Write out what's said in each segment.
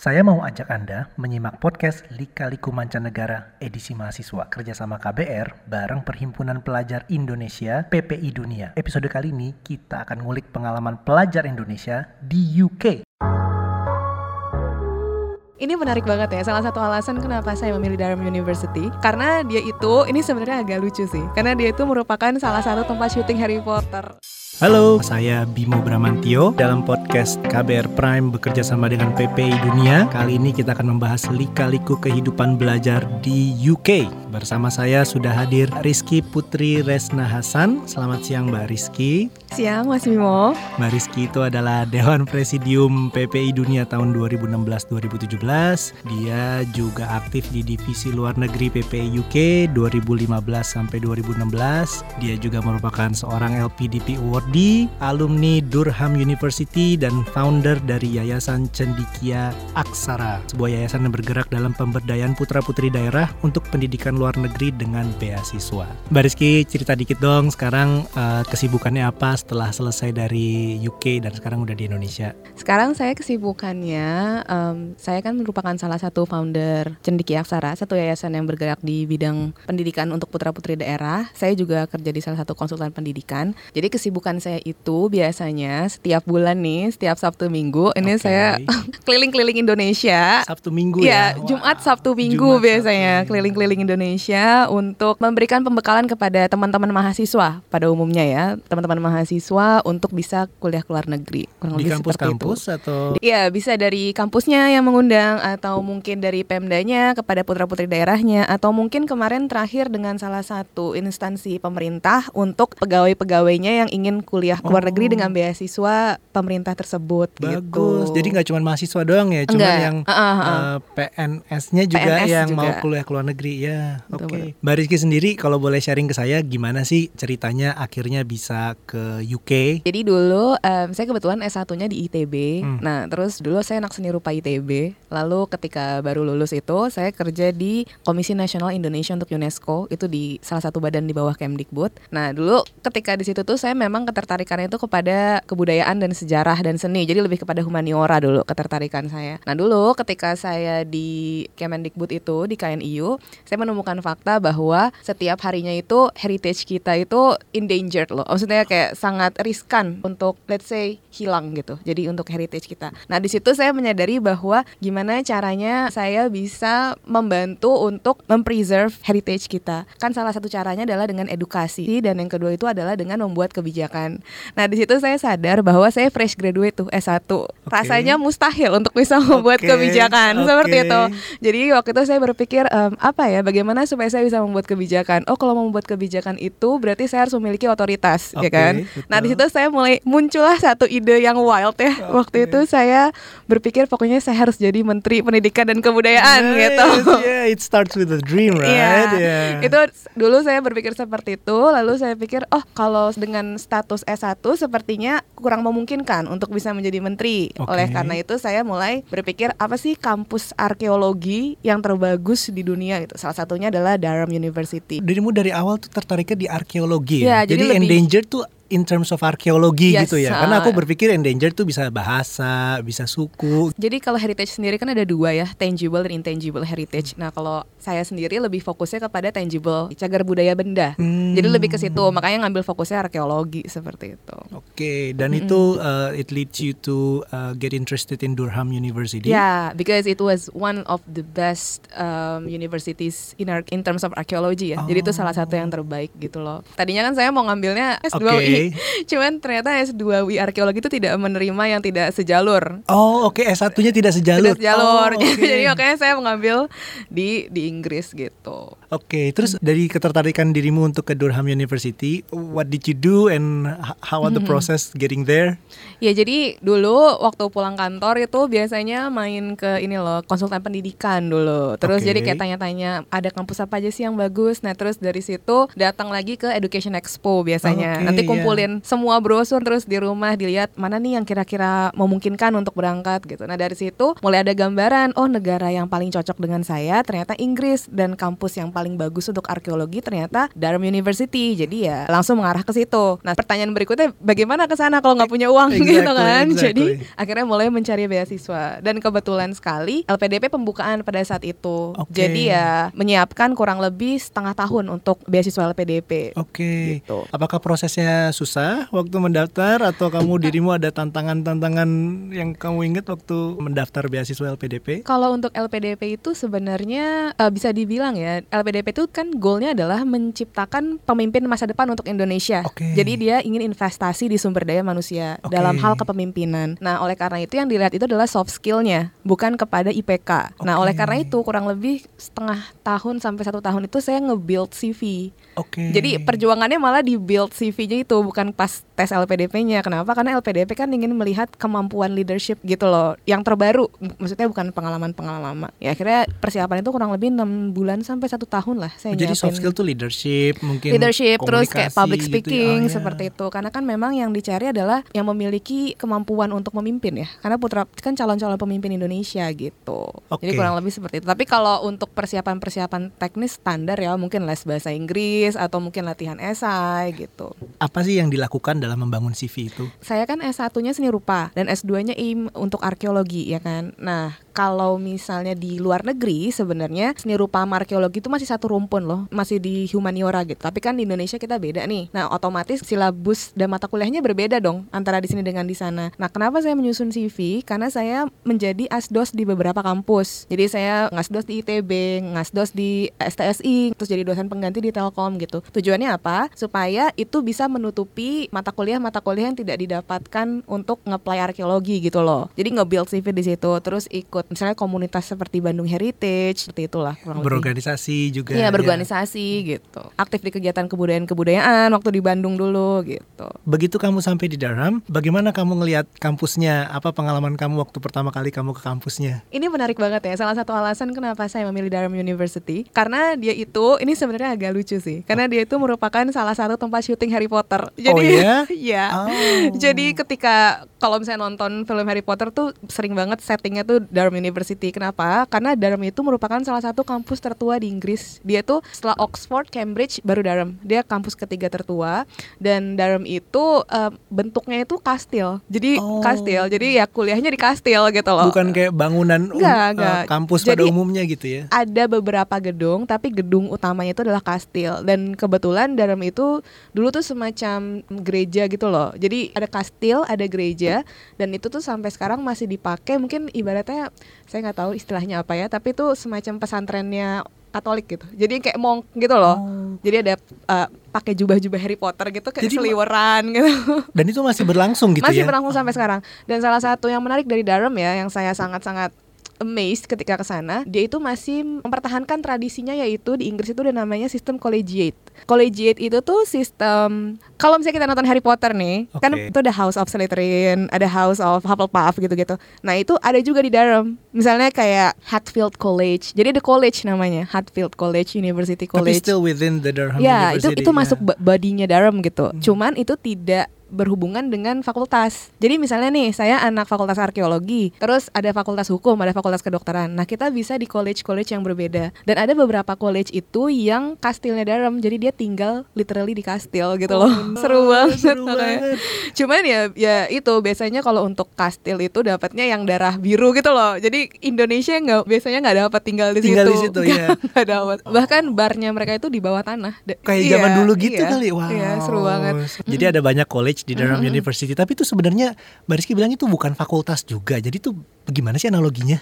Saya mau ajak Anda menyimak podcast Lika-Liku Mancanegara edisi mahasiswa kerjasama KBR bareng Perhimpunan Pelajar Indonesia PPI Dunia. Episode kali ini kita akan ngulik pengalaman pelajar Indonesia di UK. Ini menarik banget ya. Salah satu alasan kenapa saya memilih Durham University karena dia itu ini sebenarnya agak lucu sih. Karena dia itu merupakan salah satu tempat syuting Harry Potter. Halo, saya Bimo Bramantio dalam podcast KBR Prime bekerja sama dengan PPI Dunia. Kali ini kita akan membahas lika-liku kehidupan belajar di UK. Bersama saya sudah hadir Rizky Putri Resna Hasan. Selamat siang Mbak Rizky. Siang Mas Bimo. Mbak Rizky itu adalah Dewan Presidium PPI Dunia tahun 2016-2017. Dia juga aktif di Divisi Luar Negeri PPI UK 2015 sampai 2016. Dia juga merupakan seorang LPDP Awardee, alumni Durham University dan founder dari Yayasan Cendikia Aksara, sebuah yayasan yang bergerak dalam pemberdayaan putra-putri daerah untuk pendidikan luar negeri dengan beasiswa. Mbak Rizky, cerita dikit dong sekarang uh, kesibukannya apa setelah selesai dari UK dan sekarang udah di Indonesia? Sekarang saya kesibukannya, um, saya kan merupakan salah satu founder Cendiki Aksara, satu yayasan yang bergerak di bidang pendidikan untuk putra-putri daerah. Saya juga kerja di salah satu konsultan pendidikan. Jadi kesibukan saya itu biasanya setiap bulan nih, setiap Sabtu Minggu, ini saya keliling-keliling Indonesia. Sabtu Minggu Ya, ya? Jumat Sabtu Minggu Jumat, biasanya keliling-keliling Indonesia untuk memberikan pembekalan kepada teman-teman mahasiswa pada umumnya ya, teman-teman mahasiswa untuk bisa kuliah ke luar negeri. Kurang Di kampus-kampus atau Iya, bisa dari kampusnya yang mengundang atau mungkin dari Pemdanya kepada putra-putri daerahnya atau mungkin kemarin terakhir dengan salah satu instansi pemerintah untuk pegawai-pegawainya yang ingin kuliah luar negeri Oh. dengan beasiswa pemerintah tersebut bagus? gitu. Jadi nggak cuma mahasiswa doang ya, cuma yang Uh, uh, uh. eh, PNS-nya juga PNS yang mau juga. kuliah ke luar negeri ya. Oke. betul. Mbak Rizky sendiri kalau boleh sharing ke saya gimana sih ceritanya akhirnya bisa ke UK? Jadi dulu em, saya kebetulan S1-nya di ITB. Hmm. Nah, terus dulu saya anak seni rupa ITB. Lalu ketika baru lulus itu saya kerja di Komisi Nasional Indonesia untuk UNESCO, itu di salah satu badan di bawah Kemdikbud. Nah, dulu ketika di situ tuh saya memang ketertarikannya itu kepada kebudayaan dan sejarah dan seni. Jadi lebih kepada humaniora dulu ketertarikan saya. Nah, dulu ketika saya di Kemendikbud itu di KNIU, saya menemukan fakta bahwa setiap harinya itu heritage kita itu endangered loh. Maksudnya kayak sangat riskan untuk let's say hilang gitu. Jadi untuk heritage kita. Nah, di situ saya menyadari bahwa gimana caranya saya bisa membantu untuk mempreserve heritage kita. Kan salah satu caranya adalah dengan edukasi dan yang kedua itu adalah dengan membuat kebijakan. Nah, di situ saya sadar bahwa saya fresh graduate tuh S1. Rasanya mustahil untuk bisa membuat Oke, kebijakan seperti oke. itu. Jadi waktu itu saya berpikir em, apa ya bagaimana supaya saya bisa membuat kebijakan. Oh kalau mau membuat kebijakan itu berarti saya harus memiliki otoritas ya Oke, kan. Nah di situ saya mulai muncullah satu ide yang wild ya. Waktu itu saya berpikir pokoknya saya harus jadi menteri pendidikan dan kebudayaan Nice, gitu. Yeah, it starts with a dream, right? Iya, Yeah. itu dulu saya berpikir seperti itu, lalu saya pikir, oh kalau dengan status S1 sepertinya kurang memungkinkan untuk bisa menjadi menteri. Oke. Oleh karena itu saya mulai berpikir apa sih kampus arkeologi yang terbagus di dunia gitu. Salah satunya adalah Durham University. Dirimu dari awal tuh tertariknya di arkeologi Iya, ya. jadi Jadi, lebih- endangered tuh in terms of arkeologi Yes, gitu ya. Karena aku uh, berpikir endangered tuh bisa bahasa, bisa suku. Jadi kalau heritage sendiri kan ada dua ya, tangible dan intangible heritage. Nah kalau saya sendiri lebih fokusnya kepada tangible, cagar budaya benda. Hmm. Jadi lebih ke situ, makanya ngambil fokusnya arkeologi seperti itu. Oke, dan itu uh, it leads you to uh, get interested in Durham University. Yeah, because it was one of the best um, universities in in terms of archaeology ya. Jadi itu salah satu yang terbaik gitu loh. Tadinya kan saya mau ngambilnya S2 Oke. UI, cuman ternyata S2 UI arkeologi itu tidak menerima yang tidak sejalur. Oh, oke S1-nya tidak sejalur. Tidak sejalur. Oh, oke. Jadi makanya saya mengambil di di Inggris gitu. Oke, terus Hmm. dari ketertarikan dirimu untuk ke Durham University, what did you do and how was the process getting there? Ya jadi dulu waktu pulang kantor itu biasanya main ke ini loh konsultan pendidikan dulu. Terus Oke. jadi kayak tanya-tanya ada kampus apa aja sih yang bagus. Nah terus dari situ datang lagi ke Education Expo biasanya. Oke, Nanti iya. kumpul ngumpulin semua brosur terus di rumah dilihat mana nih yang kira-kira memungkinkan untuk berangkat gitu. Nah dari situ mulai ada gambaran oh negara yang paling cocok dengan saya ternyata Inggris dan kampus yang paling bagus untuk arkeologi ternyata Durham University. Jadi ya langsung mengarah ke situ. Nah pertanyaan berikutnya bagaimana ke sana kalau nggak punya uang Exactly, gitu kan? exactly. Jadi akhirnya mulai mencari beasiswa dan kebetulan sekali LPDP pembukaan pada saat itu. Oke. Jadi ya menyiapkan kurang lebih setengah tahun untuk beasiswa LPDP. Oke. Gitu. Apakah prosesnya susah waktu mendaftar atau kamu dirimu ada tantangan-tantangan yang kamu ingat waktu mendaftar beasiswa LPDP? Kalau untuk LPDP itu sebenarnya eh, bisa dibilang ya LPDP itu kan goalnya adalah menciptakan pemimpin masa depan untuk Indonesia. Oke. Jadi dia ingin investasi di sumber daya manusia Oke. dalam hal kepemimpinan. Nah oleh karena itu yang dilihat itu adalah soft skillnya, bukan kepada IPK. Nah Oke. oleh karena itu kurang lebih setengah tahun sampai satu tahun itu saya nge-build CV. Oke. Jadi perjuangannya malah di build CV-nya itu bukan pas tes LPDP-nya. Kenapa? Karena LPDP kan ingin melihat kemampuan leadership gitu loh, yang terbaru. Maksudnya bukan pengalaman-pengalaman lama. Ya akhirnya persiapan itu kurang lebih enam bulan sampai satu tahun lah saya Jadi soft nyiapin. skill tuh leadership, mungkin leadership terus kayak public gitu ya. speaking Oh, ya. seperti itu karena kan memang yang dicari adalah yang memiliki kemampuan untuk memimpin ya karena putra kan calon-calon pemimpin Indonesia gitu jadi Oke. kurang lebih seperti itu tapi kalau untuk persiapan-persiapan teknis standar ya mungkin les bahasa Inggris atau mungkin latihan esai gitu Apa sih yang dilakukan dalam membangun CV itu? saya kan S1-nya seni rupa dan S2-nya IM untuk arkeologi ya kan. Nah, kalau misalnya di luar negeri sebenarnya seni rupa sama arkeologi itu masih satu rumpun loh, masih di humaniora gitu. Tapi kan di Indonesia kita beda nih. Nah, otomatis silabus dan mata kuliahnya berbeda dong antara di sini dengan di sana. Nah, kenapa saya menyusun CV? Karena saya menjadi asdos di beberapa kampus. Jadi saya ngasdos di ITB, ngasdos di STSI, terus jadi dosen pengganti di Telkom gitu. Tujuannya apa? Supaya itu bisa menutupi mata kuliah-mata kuliah yang tidak didapatkan untuk nge-apply arkeologi gitu loh. Jadi nge-build CV di situ, terus ikut misalnya komunitas seperti Bandung Heritage, seperti itulah kurang lebih. Berorganisasi juga. Iya ya. berorganisasi gitu. Aktif di kegiatan kebudayaan-kebudayaan waktu di Bandung dulu gitu. Begitu kamu sampai di Durham, bagaimana kamu ngelihat kampusnya? Apa pengalaman kamu waktu pertama kali kamu ke kampusnya? Ini menarik banget ya. Salah satu alasan kenapa saya memilih Durham University karena dia itu ini sebenarnya agak lucu sih. Karena dia itu merupakan salah satu tempat syuting Harry Potter. Jadi Oh, ya? Iya. Oh. Jadi ketika kalau misalnya nonton film Harry Potter tuh sering banget settingnya tuh Durham University. Kenapa? Karena Durham itu merupakan salah satu kampus tertua di Inggris. Dia tuh setelah Oxford, Cambridge, baru Durham. Dia kampus ketiga tertua dan Durham itu eh, bentuknya itu kastil. Jadi Oh. kastil. Jadi ya kuliahnya di kastil gitu loh. Bukan kayak bangunan um- Enggak, eh, enggak. kampus pada Jadi- umumnya gitu ya. ada beberapa gedung tapi gedung utamanya itu adalah kastil dan kebetulan Durham itu dulu tuh semacam gereja gitu loh jadi ada kastil ada gereja dan itu tuh sampai sekarang masih dipakai mungkin ibaratnya saya nggak tahu istilahnya apa ya tapi itu semacam pesantrennya Katolik gitu jadi kayak monk gitu loh Oh. jadi ada uh, pakai jubah-jubah Harry Potter gitu kayak Jadi seliweran gitu Dan itu masih berlangsung gitu masih ya. berlangsung sampai sekarang. Dan salah satu yang menarik dari Durham ya, yang saya sangat-sangat amazed ketika ke sana, dia itu masih mempertahankan tradisinya yaitu di Inggris itu ada namanya sistem collegiate. Collegiate itu tuh sistem kalau misalnya kita nonton Harry Potter nih, kan Oke. itu ada House of Slytherin, ada House of Hufflepuff gitu-gitu. Nah, itu ada juga di Durham. Misalnya kayak Hatfield College. Jadi ada college namanya, Hatfield College, University Tapi College. still within the Durham Ya, itu University. itu ya. masuk ba- bodinya Durham gitu. Hmm. Cuman itu tidak berhubungan dengan fakultas. Jadi misalnya nih, saya anak fakultas arkeologi, terus ada fakultas hukum, ada fakultas kedokteran. Nah, kita bisa di college-college yang berbeda. Dan ada beberapa college itu yang kastilnya Durham. Jadi dia tinggal literally di kastil gitu loh. Oh, seru banget. seru banget. Cuman ya ya itu biasanya kalau untuk kastil itu dapatnya yang darah biru gitu loh. Jadi Indonesia nggak biasanya nggak dapat tinggal di Tinggal situ. di situ, ya. Nggak dapat. Bahkan barnya mereka itu di bawah tanah. Kayak iya, zaman dulu gitu iya, kali. Wow. Iya, seru banget. Jadi ada banyak college di Durham University, tapi itu sebenarnya Mbak Rizky bilang itu bukan fakultas juga. Jadi itu bagaimana sih analoginya?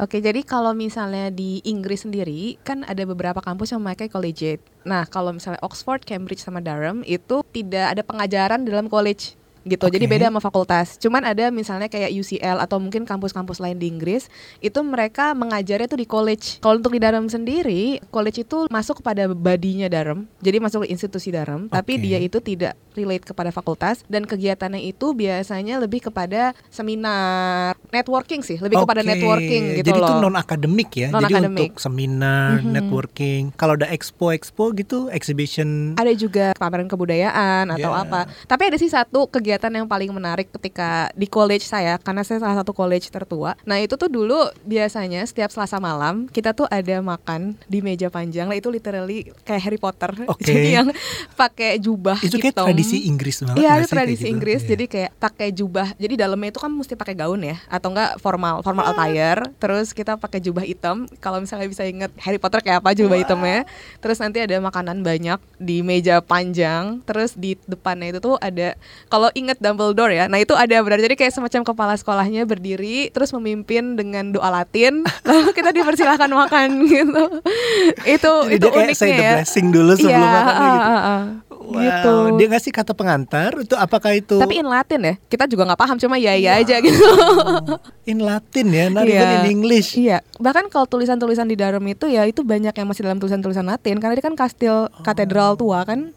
Oke, jadi kalau misalnya di Inggris sendiri kan ada beberapa kampus yang memakai collegiate. Nah, kalau misalnya Oxford, Cambridge sama Durham itu tidak ada pengajaran dalam college. Gitu. Jadi Oke. beda sama fakultas. Cuman ada misalnya kayak UCL atau mungkin kampus-kampus lain di Inggris itu mereka mengajarnya tuh di college. Kalau untuk di Durham sendiri, college itu masuk kepada badinya Durham. Jadi masuk ke institusi Durham, tapi Oke. dia itu tidak relate kepada fakultas dan kegiatannya itu biasanya lebih kepada seminar, networking sih, lebih kepada Oke, networking gitu Jadi loh. itu non akademik ya. Jadi Non-akademik. untuk seminar, Mhm. networking. Kalau ada expo-expo gitu, exhibition. ada juga pameran kebudayaan atau Ya. apa. Tapi ada sih satu kegiatan yang paling menarik ketika di college saya karena saya salah satu college tertua. Nah, itu tuh dulu biasanya setiap Selasa malam kita tuh ada makan di meja panjang lah itu literally kayak Harry Potter. Oke. Jadi yang pakai jubah itu kayak hitam. tradisi Inggris banget. Iya, itu tradisi gitu? Inggris. Iya. Jadi kayak pakai jubah. Jadi dalamnya itu kan mesti pakai gaun ya, atau enggak formal, formal attire. Terus kita pakai jubah hitam. Kalau misalnya bisa inget Harry Potter kayak apa jubah hitamnya. Terus nanti ada makanan banyak di meja panjang. Terus di depannya itu tuh ada kalau inget Dumbledore ya. Nah, itu ada benar. Jadi kayak semacam kepala sekolahnya berdiri terus memimpin dengan doa Latin. Lalu kita dipersilahkan makan gitu. itu Jadi itu dia kayak uniknya say the ya. blessing dulu sebelum Iya, makan gitu. ah, ah, ah. Wow, gitu. dia ngasih kata pengantar itu apakah itu Tapi in Latin ya, kita juga nggak paham, cuma ya ya aja gitu. in Latin ya, not Iya. even in English. Iya, bahkan kalau tulisan-tulisan di Durham itu ya itu banyak yang masih dalam tulisan-tulisan Latin karena dia kan kastil katedral tua kan.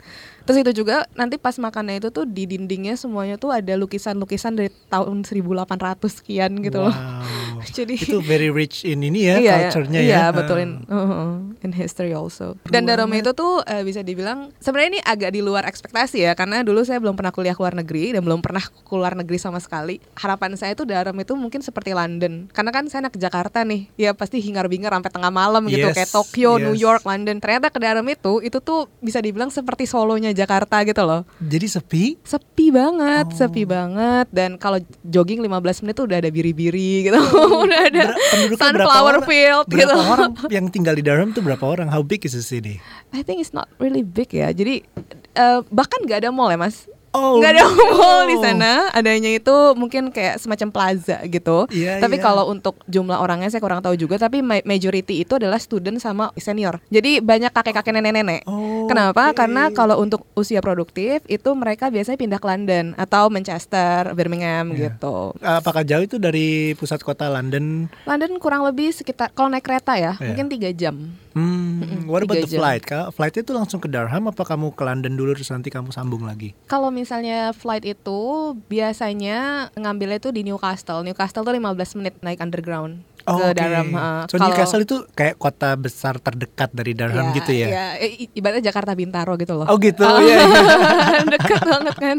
Terus itu juga nanti pas makannya itu tuh di dindingnya semuanya tuh ada lukisan-lukisan dari tahun 1800 sekian gitu loh. Wow. Jadi itu very rich in ini ya, iya, culture-nya iya, ya. betul in, uh, in history also. Dan Durham itu tuh eh, bisa dibilang sebenarnya ini agak di luar ekspektasi ya karena dulu saya belum pernah kuliah ke luar negeri dan belum pernah keluar negeri sama sekali. Harapan saya tuh Durham itu mungkin seperti London. Karena kan saya anak Jakarta nih. Ya pasti hingar-bingar sampai tengah malam gitu Yes, kayak Tokyo, New yes. York, London. Ternyata ke Durham itu itu tuh bisa dibilang seperti Solonya Jakarta gitu loh. Jadi sepi. Sepi banget, Oh. sepi banget dan kalau jogging 15 menit tuh udah ada biri-biri gitu. udah ada Ber- berapa sunflower orang? field Berapa gitu. orang yang tinggal di Durham tuh berapa orang? How big is the city? I think it's not really big ya. Jadi eh, bahkan nggak ada mall ya mas. Oh, nggak ada no. mall di sana. Adanya itu mungkin kayak semacam plaza gitu. Iya, tapi iya. kalau untuk jumlah orangnya saya kurang tahu juga. Tapi ma- majority itu adalah student sama senior. Jadi banyak kakek-kakek nenek-nenek. Oh, Kenapa? oke. Karena kalau untuk usia produktif itu mereka biasanya pindah ke London atau Manchester, Birmingham Iya. gitu. Apakah jauh itu dari pusat kota London? London kurang lebih sekitar kalau naik kereta ya Iya. mungkin tiga jam. Hmm, what about the jam. flight? Flightnya itu langsung ke Durham apa kamu ke London dulu terus nanti kamu sambung lagi? Kalau misalnya flight itu biasanya ngambilnya itu di Newcastle. Newcastle tuh 15 menit naik underground ke Oh, oke. Durham. ha. So Kalau- Newcastle itu kayak kota besar terdekat dari Durham Iya, gitu ya? iya. I- ibaratnya Jakarta Bintaro gitu loh. Oh gitu, iya, iya. Dekat banget kan.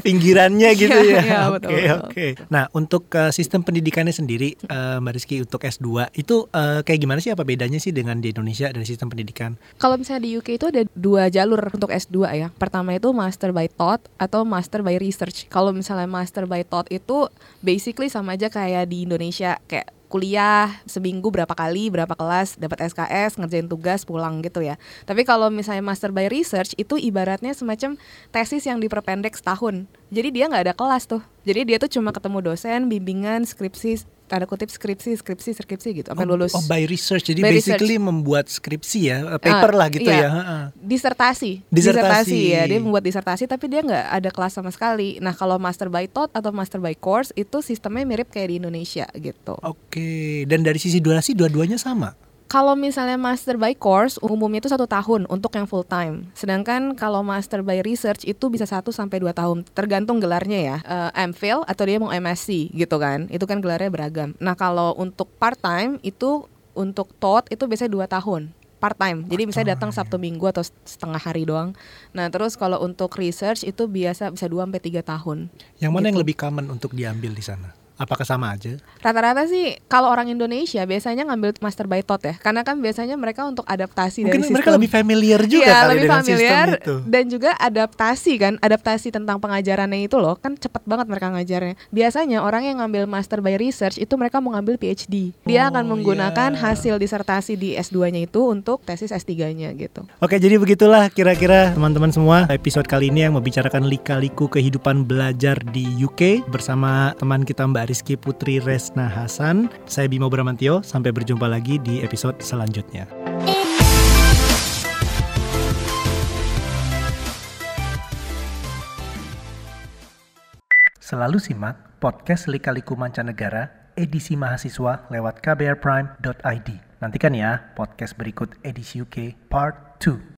Pinggirannya gitu Iya, ya. iya, Oke betul, betul. oke. Nah untuk eh, sistem pendidikannya sendiri, eh, Mbak Rizky untuk S2 itu eh, kayak gimana sih? Apa bedanya sih dengan di Indonesia dari sistem pendidikan? Kalau misalnya di UK itu ada dua jalur untuk S2 ya. Pertama itu Master by Thought atau Master by Research. Kalau misalnya Master by Thought itu basically sama aja kayak di Indonesia kayak kuliah seminggu berapa kali berapa kelas dapat SKS ngerjain tugas pulang gitu ya. Tapi kalau misalnya master by research itu ibaratnya semacam tesis yang diperpendek setahun. Jadi dia nggak ada kelas tuh. Jadi dia tuh cuma ketemu dosen bimbingan skripsi tanda kutip skripsi skripsi skripsi gitu sampai oh, lulus oh, by research. Jadi By basically membuat skripsi ya, eh, paper Ah, lah gitu iya. ya. ha-ha. disertasi. Disertasi. ya dia membuat disertasi tapi dia nggak ada kelas sama sekali nah kalau master by thought atau master by course itu sistemnya mirip kayak di Indonesia gitu Oke. Dan dari sisi durasi dua-duanya sama. Kalau misalnya master by course umumnya itu satu tahun untuk yang full time sedangkan kalau master by research itu bisa 1 sampai dua tahun tergantung gelarnya ya Eh, MPhil atau dia mau MSc gitu kan itu kan gelarnya beragam nah kalau untuk part time itu untuk TOT itu biasanya dua tahun part time. Jadi misalnya datang Sabtu Minggu atau setengah hari doang. Nah, terus kalau untuk research itu biasa bisa 2 sampai 3 tahun. Yang mana yang Gitu. lebih common untuk diambil di sana? Apakah sama aja? Rata-rata sih kalau orang Indonesia biasanya ngambil master by thought ya. Karena kan biasanya mereka untuk adaptasi Mungkin dari mereka sistem. lebih familiar juga Iya, kali lebih dengan familiar sistem itu. dan juga adaptasi kan, adaptasi tentang pengajarannya itu loh, kan cepet banget mereka ngajarnya. Biasanya orang yang ngambil master by research itu mereka mau ngambil PhD. Dia Oh, akan menggunakan iya. hasil disertasi di S2-nya itu untuk tesis S3-nya gitu. Oke, jadi begitulah kira-kira teman-teman semua episode kali ini yang membicarakan lika-liku kehidupan belajar di UK bersama teman kita Mbak Rizky Putri Resna Hasan. Saya Bimo Bramantio, sampai berjumpa lagi di episode selanjutnya. Selalu simak podcast Lika-Liku Mancanegara edisi mahasiswa lewat kbrprime.id. Nantikan ya podcast berikut edisi UK Part 2.